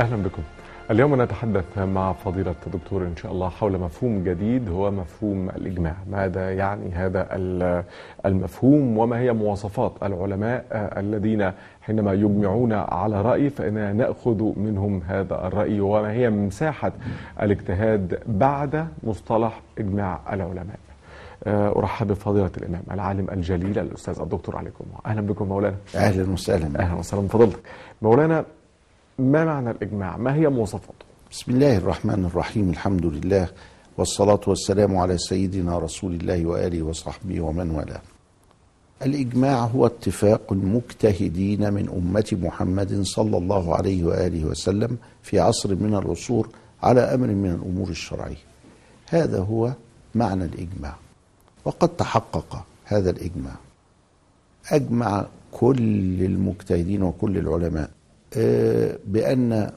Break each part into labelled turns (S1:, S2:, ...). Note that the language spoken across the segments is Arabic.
S1: أهلا بكم. اليوم نتحدث مع فضيلة الدكتور إن شاء الله حول مفهوم جديد هو مفهوم الإجماع. ماذا يعني هذا ال- المفهوم وما هي مواصفات العلماء الذين حينما يجمعون على رأي فإننا نأخذ منهم هذا الرأي وما هي مساحة الاجتهاد بعد مصطلح إجماع العلماء. آه، أرحب بفضيلة الإمام العالم الجليل الأستاذ الدكتور عليكم أهلا بكم مولانا.
S2: أهلا وسهلا.
S1: أهلا وسهلا. بفضيلتك مولانا ما معنى الإجماع؟ ما هي مواصفاته؟
S2: بسم الله الرحمن الرحيم الحمد لله والصلاة والسلام على سيدنا رسول الله وآله وصحبه ومن والاه. الإجماع هو اتفاق المجتهدين من أمة محمد صلى الله عليه وآله وسلم في عصر من العصور على أمر من الأمور الشرعية. هذا هو معنى الإجماع وقد تحقق هذا الإجماع. أجمع كل المجتهدين وكل العلماء بأن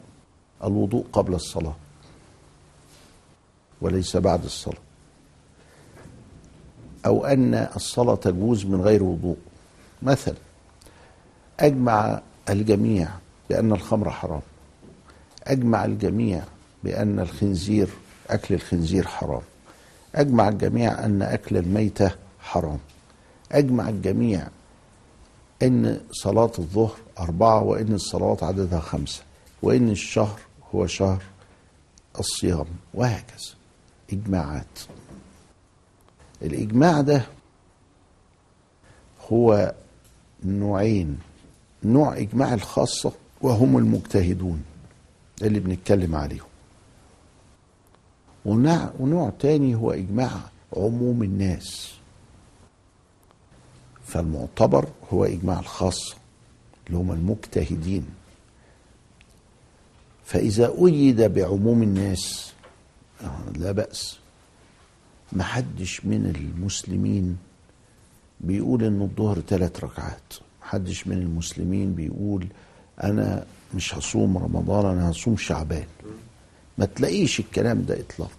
S2: الوضوء قبل الصلاة وليس بعد الصلاة أو أن الصلاة تجوز من غير وضوء. مثلا أجمع الجميع بأن الخمر حرام أجمع الجميع بأن الخنزير أكل الخنزير حرام أجمع الجميع أن أكل الميتة حرام أجمع الجميع إن صلاة الظهر أربعة وإن الصلوات عددها خمسة وإن الشهر هو شهر الصيام وهكذا. إجماعات. الإجماع ده هو نوعين. نوع إجماع الخاصة وهم المجتهدون اللي بنتكلم عليهم. ونوع, تاني هو إجماع عموم الناس. فالمعتبر هو إجماع الخاصة اللي هم المجتهدين. فإذا أيد بعموم الناس لا بأس محدش من المسلمين بيقول إن الظهر ثلاث ركعات. محدش من المسلمين بيقول أنا مش هصوم رمضان أنا هصوم شعبان. ما تلاقيش الكلام ده إطلاقا.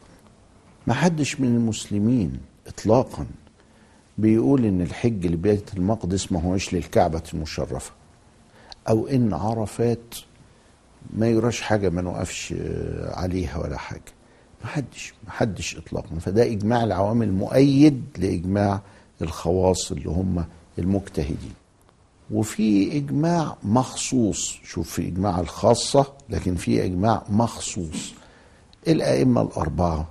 S2: محدش من المسلمين إطلاقا. بيقول إن الحج لبيت المقدس ما هوش للكعبة المشرفة. أو إن عرفات ما يراش حاجة ما نوقفش آه، عليها ولا حاجة. محدش محدش اطلاقا. فده إجماع العوامل مؤيد لإجماع الخواص اللي هم المجتهدين. وفي إجماع مخصوص. شوف في إجماع الخاصة لكن في إجماع مخصوص. الأئمة الأربعة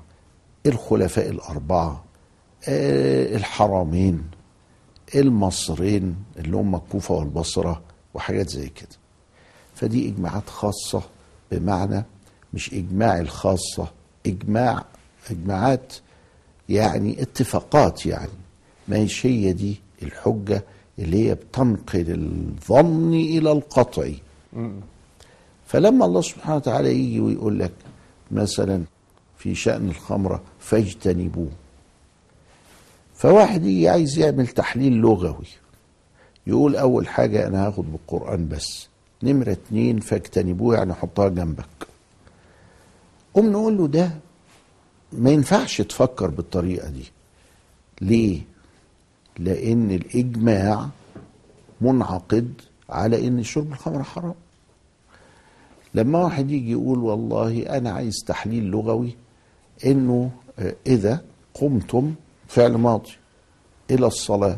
S2: الخلفاء الأربعة الحرمين المصرين اللي هم الكوفة والبصرة وحاجات زي كده. فدي إجماعات خاصة بمعنى مش إجماع الخاصة إجماع إجماعات يعني اتفاقات يعني. ما هي دي الحجة اللي هي بتنقل الظن إلى القطع. فلما الله سبحانه وتعالى يجي ويقول لك مثلا في شأن الخمرة فاجتنبوه. فواحد يجي عايز يعمل تحليل لغوي يقول أول حاجة أنا هاخد بالقرآن بس نمرة اتنين فاجتنبوه يعني حطها جنبك. قوم نقول له ده ما ينفعش تفكر بالطريقة دي. ليه؟ لأن الإجماع منعقد على إن شرب الخمر حرام. لما واحد يجي يقول والله أنا عايز تحليل لغوي إنه إذا قمتم فعل ماضي إلى الصلاة.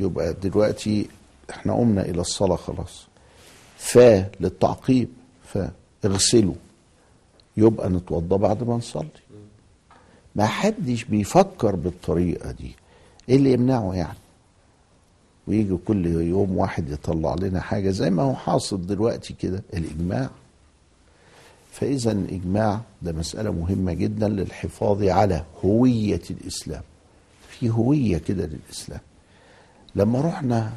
S2: يبقى دلوقتي إحنا قمنا إلى الصلاة خلاص. فا للتعقيب فاغسلوا يبقى نتوضى بعد ما نصلي. ما حدش بيفكر بالطريقة دي. إيه اللي يمنعه يعني؟ ويجي كل يوم واحد يطلع لنا حاجة زي ما هو حاصل دلوقتي كده الإجماع. فإذا الإجماع ده مسألة مهمة جدا للحفاظ على هوية الإسلام. في هوية كده للإسلام. لما رحنا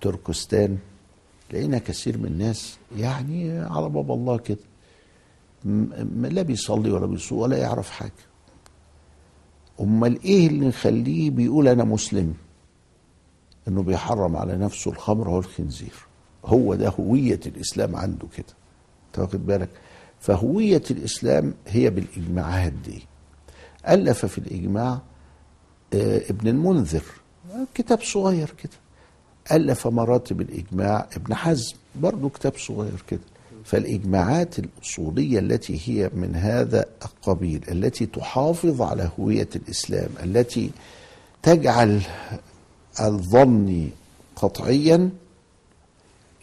S2: تركستان لقينا كثير من الناس يعني على باب الله كده. لا بيصلي ولا بيصوم ولا يعرف حاجة. أمال إيه اللي يخليه بيقول أنا مسلم؟ إنه بيحرم على نفسه الخمر والخنزير. هو ده هوية الإسلام عنده كده. أنت واخد بالك؟ فهوية الإسلام هي بالإجماعات دي. ألف في الإجماع آه، ابن المنذر كتاب صغير كده. ألف مراتب الإجماع ابن حزم برضه كتاب صغير كده. فالإجماعات الأصولية التي هي من هذا القبيل التي تحافظ على هوية الإسلام التي تجعل الظن قطعيا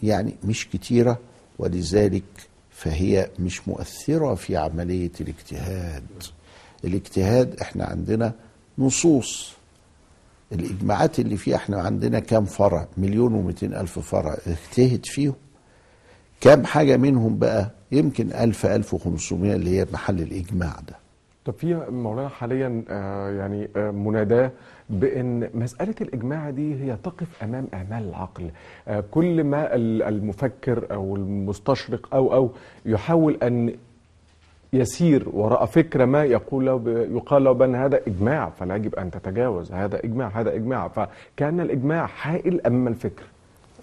S2: يعني مش كتيرة. ولذلك فهي مش مؤثرة في عملية الاجتهاد. الاجتهاد إحنا عندنا نصوص. الإجماعات اللي فيها إحنا عندنا كام فرع؟ مليون ومئتين ألف فرع اجتهد فيهم. كام حاجة منهم بقى؟ يمكن ألف ألف وخمسمائة اللي هي محل الإجماع ده.
S1: طب في مولانا حاليا آه، يعني آه، مناداه بإن مسألة الإجماع دي هي تقف أمام اعمال العقل. آه، كل ما ال- المفكر أو المستشرق أو أو يحاول أن يسير وراء فكرة ما يقول يقال له بأن هذا إجماع فلا يجب أن تتجاوز. هذا إجماع هذا إجماع. فكأن الإجماع حائل امام الفكر؟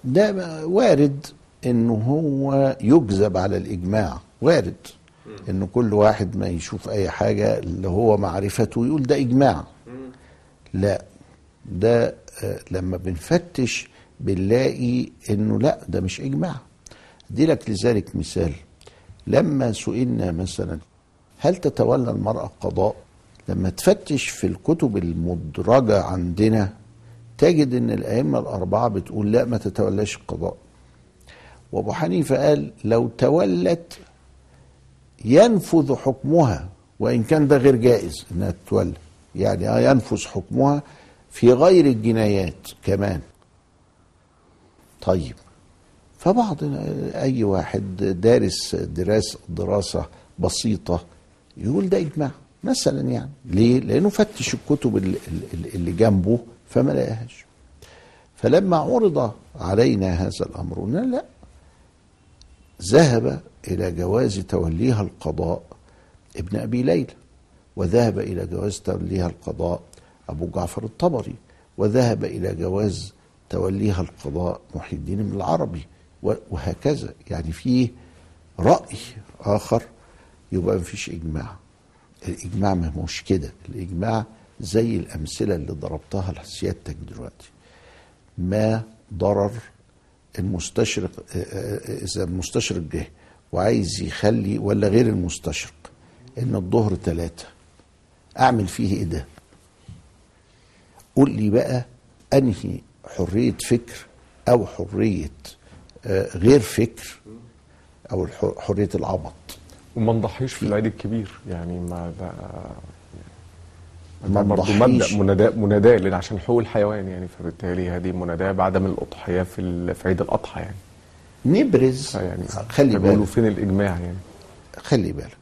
S2: ده وارد انه هو يجذب على الإجماع. وارد. انه كل واحد ما يشوف أي حاجة اللي هو معرفته يقول ده إجماع. لا ده آه، لما بنفتش بنلاقي إنه لا ده مش إجماع. أدي لك لذلك مثال. لما سئلنا مثلا هل تتولى المرأة القضاء؟ لما تفتش في الكتب المدرجة عندنا تجد إن الأئمة الأربعة بتقول لا ما تتولاش القضاء. وأبو حنيفة قال لو تولت ينفذ حكمها وإن كان ده غير جائز إنها تتولى. يعني آه ينفذ حكمها في غير الجنايات كمان. طيب فبعض أي واحد دارس دراسه دراسة بسيطة يقول ده إجماع مثلا يعني. ليه؟ لأنه فتش الكتب اللي, اللي جنبه فما لقاهاش. فلما عرض علينا هذا الأمر قلنا لا ذهب إلى جواز توليها القضاء ابن أبي ليلى وذهب إلى جواز توليها القضاء أبو جعفر الطبري وذهب إلى جواز توليها القضاء محي الدين بن العربي وهكذا. يعني في رأي آخر يبقى مفيش إجماع. الإجماع ما هوش كده. الإجماع زي الأمثلة اللي ضربتها لسيادتك دلوقتي. ما ضرر المستشرق آه، آه، إذا المستشرق جه وعايز يخلي ولا غير المستشرق إن الظهر ثلاثة أعمل فيه إيه ده؟ قول لي بقى أنهي حرية فكر أو حرية آه، غير فكر أو حرية العبط.
S1: وما نضحيش في العيد الكبير يعني ما ده
S2: ما
S1: ده برضه. مبدأ مناداة لأن عشان حقوق الحيوان يعني فبالتالي هذه مناداة بعدم الأضحية في في عيد الأضحى يعني.
S2: نبرز.
S1: يعني
S2: خلي بالك.
S1: فين الإجماع يعني.
S2: خلي بالك.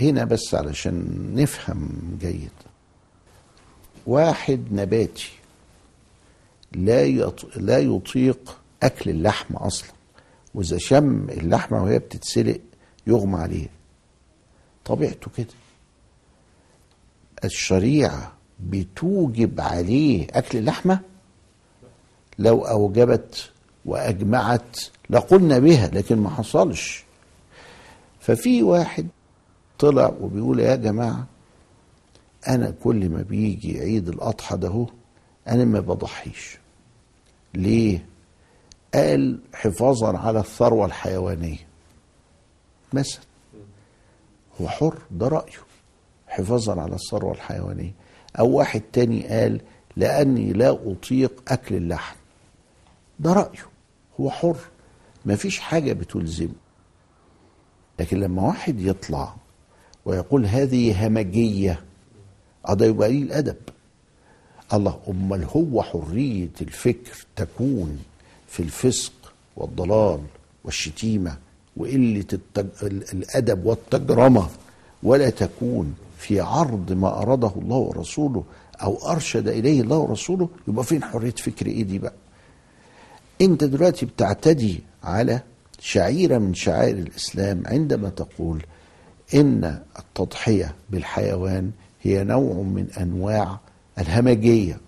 S2: هنا بس علشان نفهم جيد. واحد نباتي لا يط... لا يطيق أكل اللحم أصلا. وإذا شم اللحمة وهي بتتسلق يغمى عليه طبيعته كده. الشريعة بتوجب عليه أكل اللحمة؟ لو أوجبت وأجمعت لقلنا بها لكن ما حصلش. ففي واحد طلع وبيقول يا جماعة أنا كل ما بيجي عيد الأضحى ده أنا ما بضحيش. ليه؟ قال حفاظا على الثروة الحيوانية. مثلا. هو حر ده رأيه. حفاظا على الثروة الحيوانية. أو واحد تاني قال لأني لا أطيق أكل اللحم. ده رأيه. هو حر. مفيش حاجة بتلزمه. لكن لما واحد يطلع ويقول هذه همجية آه ده يبقى قليل الادب الله أمال هو حرية الفكر تكون في الفسق والضلال والشتيمة وقلة التج... ال- الأدب والتجرمة ولا تكون في عرض ما أراده الله ورسوله أو أرشد إليه الله ورسوله يبقى فين حرية فكر إيه دي بقى؟ أنت دلوقتي بتعتدي على شعيرة من شعائر الإسلام عندما تقول إن التضحية بالحيوان هي نوع من أنواع الهمجية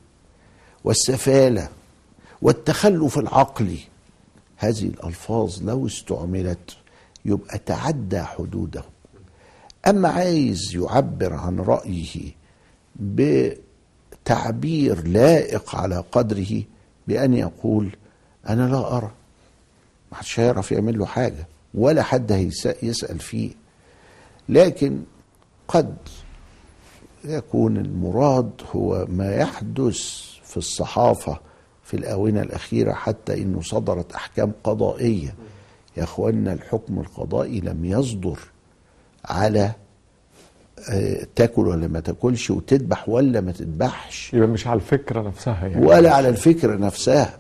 S2: والسفالة والتخلف العقلي. هذه الألفاظ لو استعملت يبقى تعدى حدوده أما عايز يعبر عن رأيه بتعبير لائق على قدره بأن يقول أنا لا أرى. ما حدش هيعرف يعمل له حاجة ولا حد هيس- يسأل فيه. لكن قد يكون المراد هو ما يحدث في الصحافة في الآونة الأخيرة حتى إنه صدرت أحكام قضائية. يا أخوانا الحكم القضائي لم يصدر. على آه، تاكل ولا ما تاكلش وتذبح ولا ما تذبحش.
S1: يبقى مش على الفكرة نفسها يعني.
S2: ولا على الفكرة نفسها.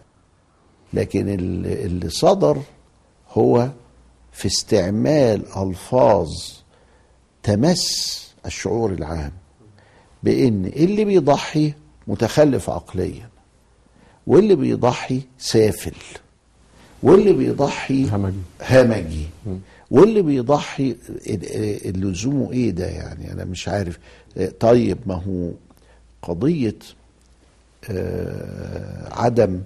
S2: لكن ال- اللي صدر هو في استعمال ألفاظ تمس الشعور العام بأن اللي بيضحي متخلف عقليا واللي بيضحي سافل. واللي بيضحي
S1: همجي.
S2: همجي. واللي بيضحي لزومه إيه ده يعني؟ أنا مش عارف. طيب ما هو قضية آه، عدم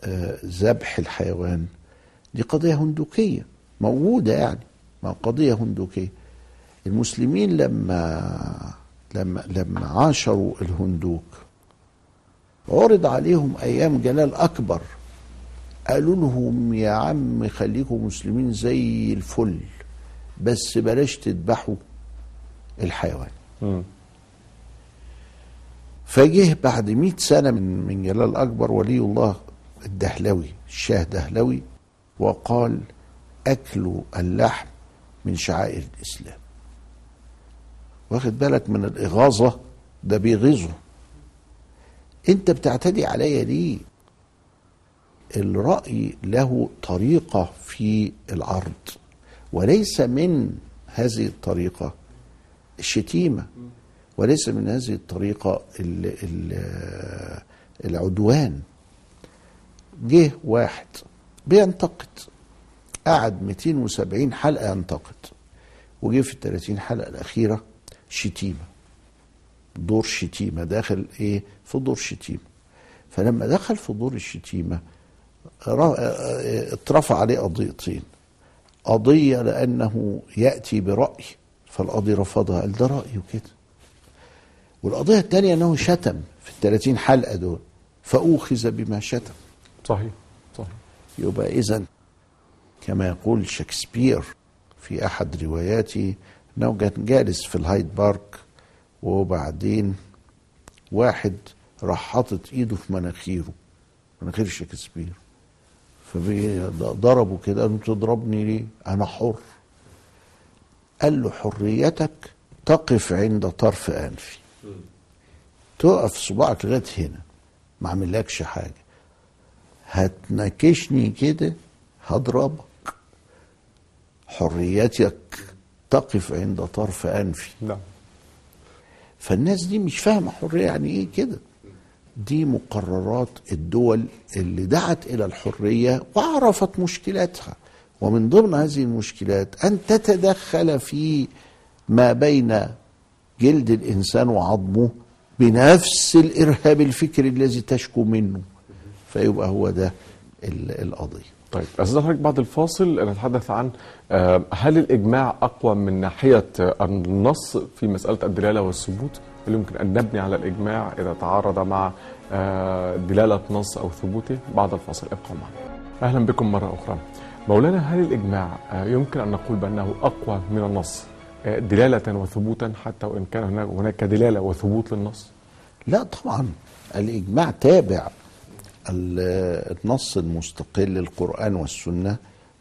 S2: آه، ذبح الحيوان دي قضية هندوكية موجودة يعني ما قضية هندوكية. المسلمين لما لما لما عاشروا الهندوك عرض عليهم أيام جلال أكبر. قالوا لهم يا عم خليكم مسلمين زي الفل بس بلاش تذبحوا الحيوان.
S1: مم.
S2: فجه بعد مئة سنة من من جلال أكبر ولي الله الدهلوي الشاه دهلوي وقال أكل اللحم من شعائر الإسلام. واخد بالك من الإغاظة؟ ده بيغيظه. أنت بتعتدي عليا ليه؟ الرأي له طريقة في العرض وليس من هذه الطريقة الشتيمة وليس من هذه الطريقة ال ال العدوان. جه واحد بينتقد قعد 270 حلقة ينتقد وجه في ال 30 حلقة الأخيرة شتيمة دور شتيمة داخل إيه؟ في دور شتيمة. فلما دخل في دور الشتيمة اترفع عليه قضيتين قضية لأنه يأتي برأي فالقاضي رفضها. قال ده رأيه كده والقضية الثانية أنه شتم في الثلاثين حلقة دول فأوخذ بما شتم.
S1: صحيح صحيح.
S2: يبقى إذا كما يقول شكسبير في أحد رواياته أنه كان جالس في الهايد بارك وبعدين واحد راح حاطط إيده في مناخيره مناخير شكسبير. فضربه كده له تضربني ليه؟ أنا حر. قال له حريتك تقف عند طرف أنفي. تقف صباعك لغاية هنا ما عملكش حاجة. هتناكشني كده هضربك. حريتك تقف عند طرف أنفي.
S1: نعم.
S2: فالناس دي مش فاهمة حرية يعني إيه كده. دي مقررات الدول اللي دعت إلى الحرية وعرفت مشكلاتها. ومن ضمن هذه المشكلات أن تتدخل في ما بين جلد الإنسان وعظمه بنفس الإرهاب الفكري الذي تشكو منه. فيبقى هو ده ال- القضية.
S1: طيب أستاذ حضرتك بعد الفاصل نتحدث عن آه، هل الإجماع أقوى من ناحية آه، النص في مسألة الدلالة والثبوت؟ اللي يمكن أن نبني على الإجماع إذا تعارض مع آه، دلالة نص أو ثبوته بعد الفاصل؟ ابقوا معنا. أهلا بكم مرة أخرى. مولانا هل الإجماع آه، يمكن أن نقول بأنه أقوى من النص آه، دلالة وثبوتا حتى وإن كان هناك- دلالة وثبوت للنص؟
S2: لا طبعا. الإجماع تابع ال- النص المستقل القرآن والسنة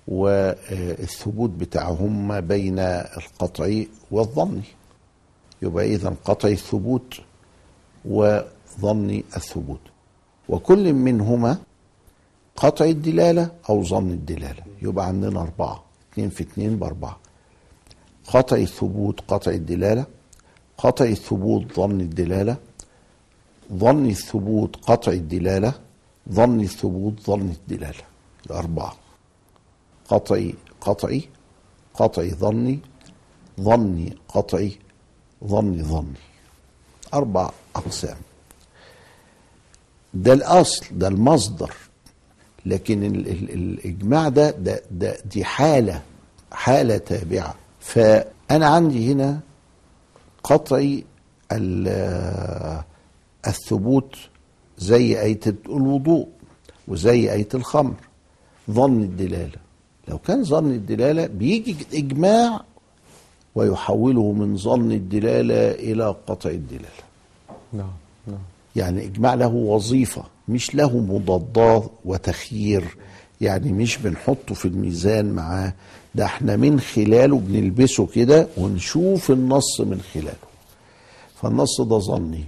S2: والثبوت بتاعهم ما بين القطعي والظني يبقى إذا قطعي الثبوت وظني الثبوت. وكل منهما قطعي الدلالة أو ظن الدلالة. يبقى عندنا أربعة. اتنين في اتنين بأربعة. قطعي الثبوت قطعي الدلالة. قطعي الثبوت ظن الدلالة. ظن الثبوت قطع الدلالة. ظن الثبوت ظن الدلالة. الأربعة. قطعي قطعي قطعي ظني ظني قطعي ظني ظني أربع أقسام. ده الأصل ده المصدر. لكن ال ال الإجماع ده, ده, ده دي حالة حالة تابعة. فأنا عندي هنا قطعي ال- الثبوت زي آية الوضوء وزي آية الخمر. ظن الدلالة. لو كان ظن الدلالة بيجي إجماع ويحوله من ظن الدلالة إلى قطع الدلالة.
S1: نعم نعم.
S2: يعني إجماع له وظيفة مش له مضادات وتخيير. يعني مش بنحطه في الميزان معاه. ده إحنا من خلاله بنلبسه كده ونشوف النص من خلاله. فالنص ده ظني.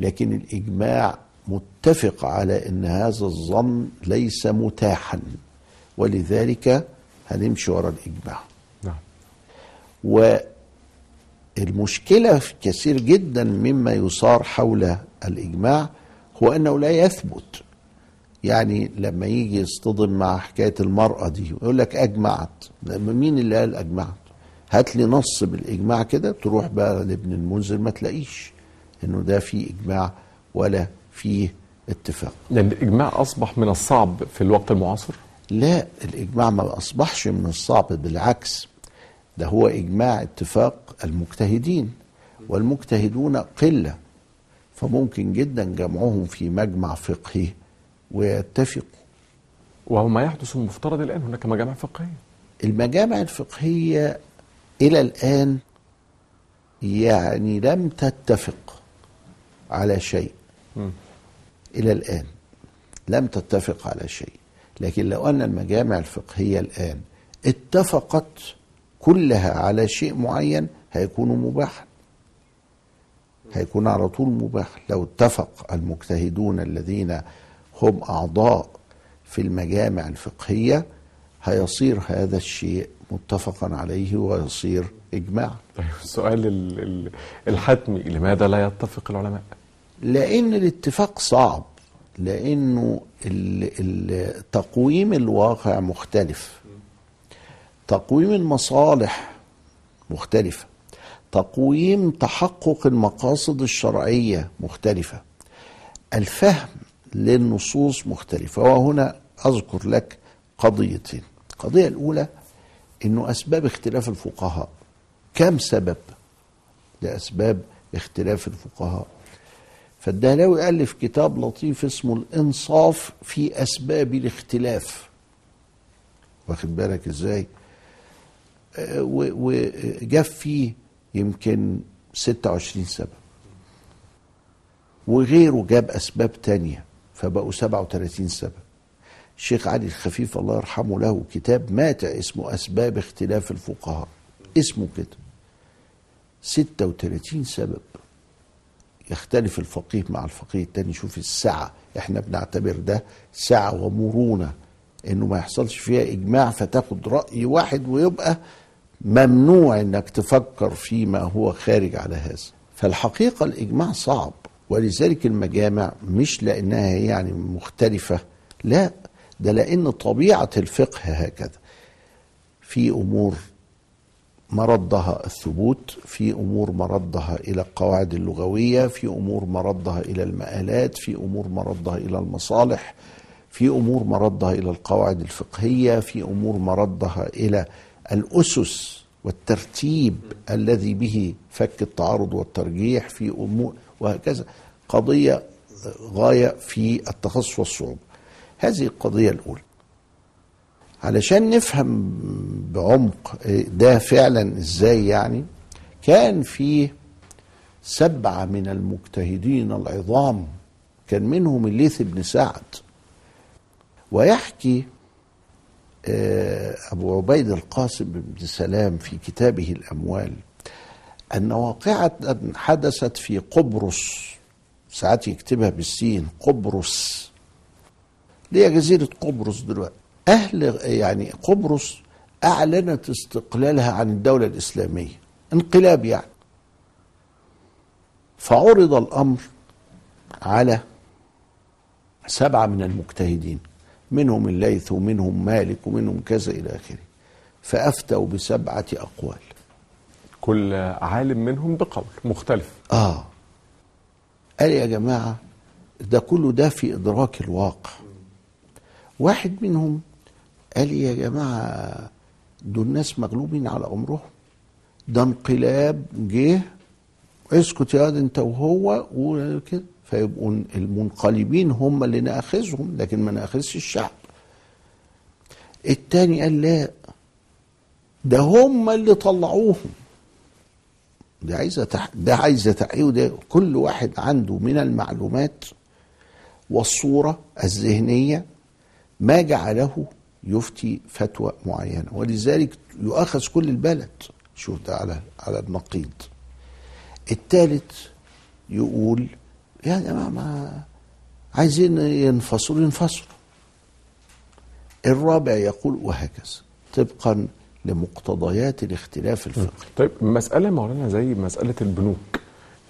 S2: لكن الإجماع متفق على أن هذا الظن ليس متاحا. ولذلك هنمشي ورا الإجماع.
S1: نعم.
S2: والمشكلة في كثير جدا مما يصار حول الإجماع هو أنه لا يثبت. يعني لما يجي يصطدم مع حكاية المرأة دي يقول لك أجمعت. لما مين اللي قال أجمعت؟ هات لي نص بالإجماع كده تروح بقى لابن المنذر ما تلاقيش إنه ده فيه إجماع ولا فيه اتفاق.
S1: يعني الإجماع أصبح من الصعب في الوقت المعاصر؟
S2: لا الإجماع ما أصبحش من الصعب بالعكس. ده هو إجماع اتفاق المجتهدين والمجتهدون قلة فممكن جدا جمعهم في مجمع فقهي ويتفقوا.
S1: وهو ما يحدث المفترض الآن هناك مجامع فقهية.
S2: المجامع الفقهية إلى الآن يعني لم تتفق على شيء.
S1: مم.
S2: إلى الآن لم تتفق على شيء. لكن لو أن المجامع الفقهية الآن اتفقت كلها على شيء معين هيكون مباحا هيكون على طول مباح. لو اتفق المجتهدون الذين هم أعضاء في المجامع الفقهية هيصير هذا الشيء متفقا عليه ويصير إجماع.
S1: طيب السؤال ال- ال- الحتمي لماذا لا يتفق العلماء؟
S2: لأن الاتفاق صعب ال- تقويم الواقع مختلف. تقويم المصالح مختلفة. تقويم تحقق المقاصد الشرعية مختلفة. الفهم للنصوص مختلفة. وهنا أذكر لك قضيتين. القضية الأولى إنه أسباب اختلاف الفقهاء. كم سبب لأسباب اختلاف الفقهاء؟ فالدهلاوي ألف كتاب لطيف اسمه الإنصاف في أسباب الاختلاف. واخد بالك و- وجاب فيه يمكن 26 سبب. وغيره جاب أسباب تانية فبقوا 37 سبب. الشيخ علي الخفيف الله يرحمه له كتاب ماتع اسمه أسباب اختلاف الفقهاء. اسمه كده. 36 سبب. يختلف الفقيه مع الفقيه التاني. شوف السعة إحنا بنعتبر ده سعة ومرونة. إنه ما يحصلش فيها إجماع فتاخد رأي واحد ويبقى ممنوع إنك تفكر فيما هو خارج على هذا. فالحقيقة الإجماع صعب ولذلك المجامع مش لأنها يعني مختلفة لا ده لأن طبيعة الفقه هكذا. في أمور مردها الثبوت في أمور مردها إلى القواعد اللغوية في أمور مردها إلى المآلات في أمور مردها إلى المصالح في أمور مردها إلى القواعد الفقهية في أمور مردها إلى الأسس والترتيب الذي به فك التعارض والترجيح في امور وهكذا. قضية غاية في التخصص والصعوبة. هذه القضية الأولى. علشان نفهم بعمق ده فعلا إزاي يعني كان فيه سبعة من المجتهدين العظام كان منهم الليث بن سعد ويحكي أبو عبيد القاسم بن سلام في كتابه الأموال أن واقعة حدثت في قبرص ساعات يكتبها بالسين قبرص. اللي هي جزيرة قبرص دلوقتي؟ أهل يعني قبرص أعلنت استقلالها عن الدولة الإسلامية انقلاب يعني. فعرض الأمر على سبعة من المجتهدين. منهم الليث ومنهم مالك ومنهم كذا إلى آخره. فأفتوا بسبعة أقوال.
S1: كل عالم منهم بقول مختلف.
S2: آه. قال يا جماعة ده كله ده في إدراك الواقع. واحد منهم قال يا جماعة دول ناس مغلوبين على أمرهم. ده انقلاب جه اسكت يا انت وهو وكده. فيبقوا المنقلبين هم اللي ناخذهم لكن ما ناخذش الشعب. التاني قال لا ده هم اللي طلعوهم. ده عايزة تح... ده عايزة تحقيق ده كل واحد عنده من المعلومات والصورة الذهنية ما جعله يفتي فتوى معينة. ولذلك يؤخذ كل البلد. شوف ده على على النقيض. الثالث يقول يا جماعة ما عايزين ينفصلوا ينفصلوا. الرابع يقول وهكذا طبقا لمقتضيات الاختلاف الفقهي.
S1: طيب مسألة مولانا زي مسألة البنوك.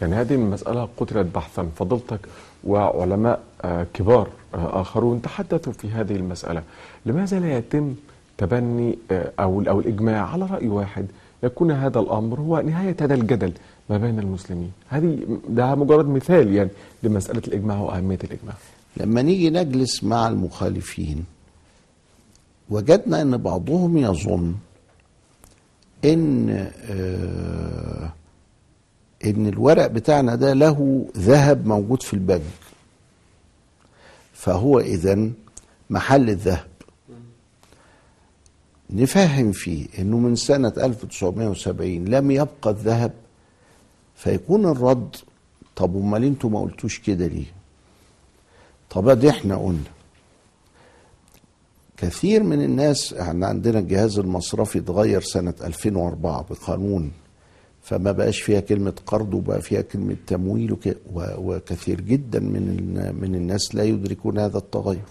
S1: يعني هذه المسألة قتلت بحثا فضلتك وعلماء آه، كبار آه، آخرون تحدثوا في هذه المسألة. لماذا لا يتم تبني آه، أو أو الإجماع على رأي واحد يكون هذا الأمر هو نهاية هذا الجدل ما بين المسلمين. هذه ده مجرد مثال يعني لمسألة الإجماع وأهمية الإجماع.
S2: لما نيجي نجلس مع المخالفين وجدنا إن بعضهم يظن إن آه إن الورق بتاعنا ده له ذهب موجود في البنك. فهو اذا محل الذهب. نفهم فيه إنه من سنة 1970 لم يبقى الذهب فيكون الرد طب أمال أنتوا ما قلتوش كده ليه؟ طب أدي إحنا قلنا. كثير من الناس إحنا عندنا الجهاز المصرفي اتغير سنة 2004 بقانون فما بقاش فيها كلمة قرض وبقى فيها كلمة تمويل وكثير جدا من من الناس لا يدركون هذا التغير.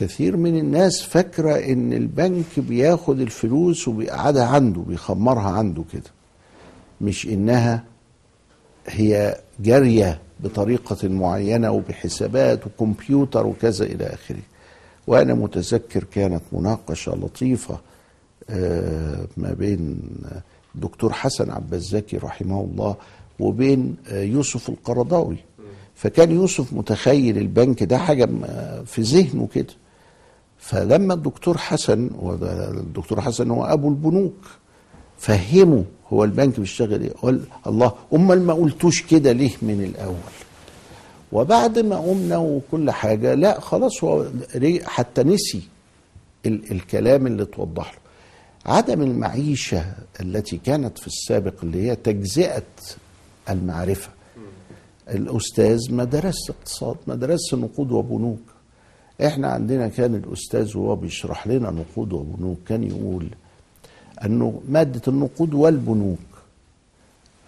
S2: كثير من الناس فاكرة إن البنك بياخد الفلوس وبيقعدها عنده بيخمرها عنده كده. مش إنها هي جارية بطريقة معينة وبحسابات وكمبيوتر وكذا إلى آخره. وأنا متذكر كانت مناقشة لطيفة آه، ما بين الدكتور حسن عبد الزكي رحمه الله وبين آه، يوسف القرضاوي. فكان يوسف متخيل البنك ده حاجة م- في ذهنه كده. فلما الدكتور حسن وده الدكتور حسن هو أبو البنوك فهمه هو البنك بيشتغل إيه؟ قال الله أمال ما قلتوش كده ليه من الأول؟ وبعد ما قمنا وكل حاجة لا خلاص هو حتى نسي ال الكلام اللي توضح له. عدم المعيشة التي كانت في السابق اللي هي تجزئة المعرفة. الأستاذ ما درس اقتصاد ما درس نقود وبنوك. إحنا عندنا كان الأستاذ وهو بيشرح لنا نقود وبنوك كان يقول أنه مادة النقود والبنوك.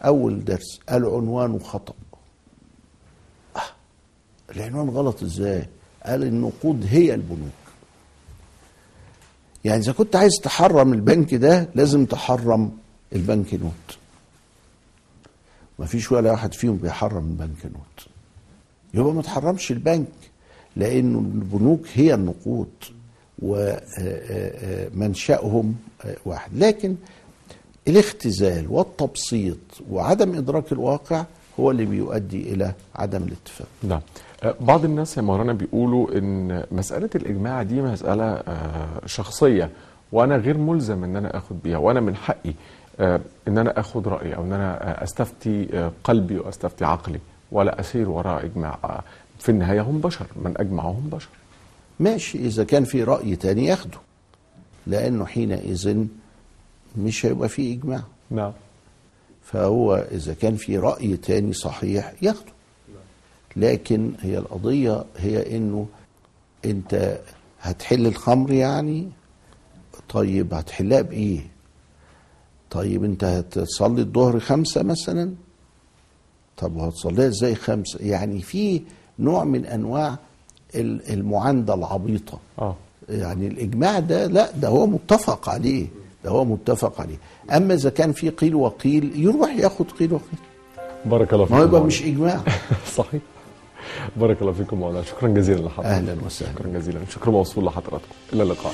S2: أول درس العنوان خطأ. آه العنوان غلط إزاي؟ قال النقود هي البنوك. يعني إذا كنت عايز تحرم البنك ده لازم تحرم البنك نوت. ما فيش ولا واحد فيهم بيحرم البنك نوت. يبقى ما تحرمش البنك. لأنه البنوك هي النقود ومنشأهم واحد. لكن الاختزال والتبسيط وعدم إدراك الواقع هو اللي بيؤدي إلى عدم الاتفاق.
S1: نعم. آه، بعض الناس يا مولانا بيقولوا إن مسألة الإجماع دي مسألة آه، شخصية وأنا غير ملزم إن أنا أخد بيها وأنا من حقي آه، إن أنا أخد رأيي أو إن أنا أستفتي آه، قلبي وأستفتي عقلي ولا أسير وراء إجماع. آه، في النهاية هم بشر من أجمعهم بشر.
S2: ماشي إذا كان في رأي تاني ياخده لأنه حينئذ مش هيبقى في إجماع.
S1: نعم.
S2: فهو إذا كان في رأي تاني صحيح ياخده. لكن هي القضية هي إنه أنت هتحل الخمر يعني؟ طيب هتحلها بإيه؟ طيب أنت هتصلي الظهر خمسة مثلا؟ طب وهتصليها إزاي خمسة؟ يعني في نوع من أنواع ال- المعاندة العبيطة.
S1: آه.
S2: يعني الإجماع ده لا ده هو متفق عليه ده هو متفق عليه. أما إذا كان في قيل وقيل يروح ياخد قيل وقيل.
S1: بارك الله فيكم
S2: ما يبقى. مش إجماع.
S1: صحيح. بارك الله فيكم مولانا. شكرا جزيلا لحضرتك.
S2: أهلا وسهلا.
S1: شكرا جزيلا. شكرا موصول لحضراتكم. إلى اللقاء.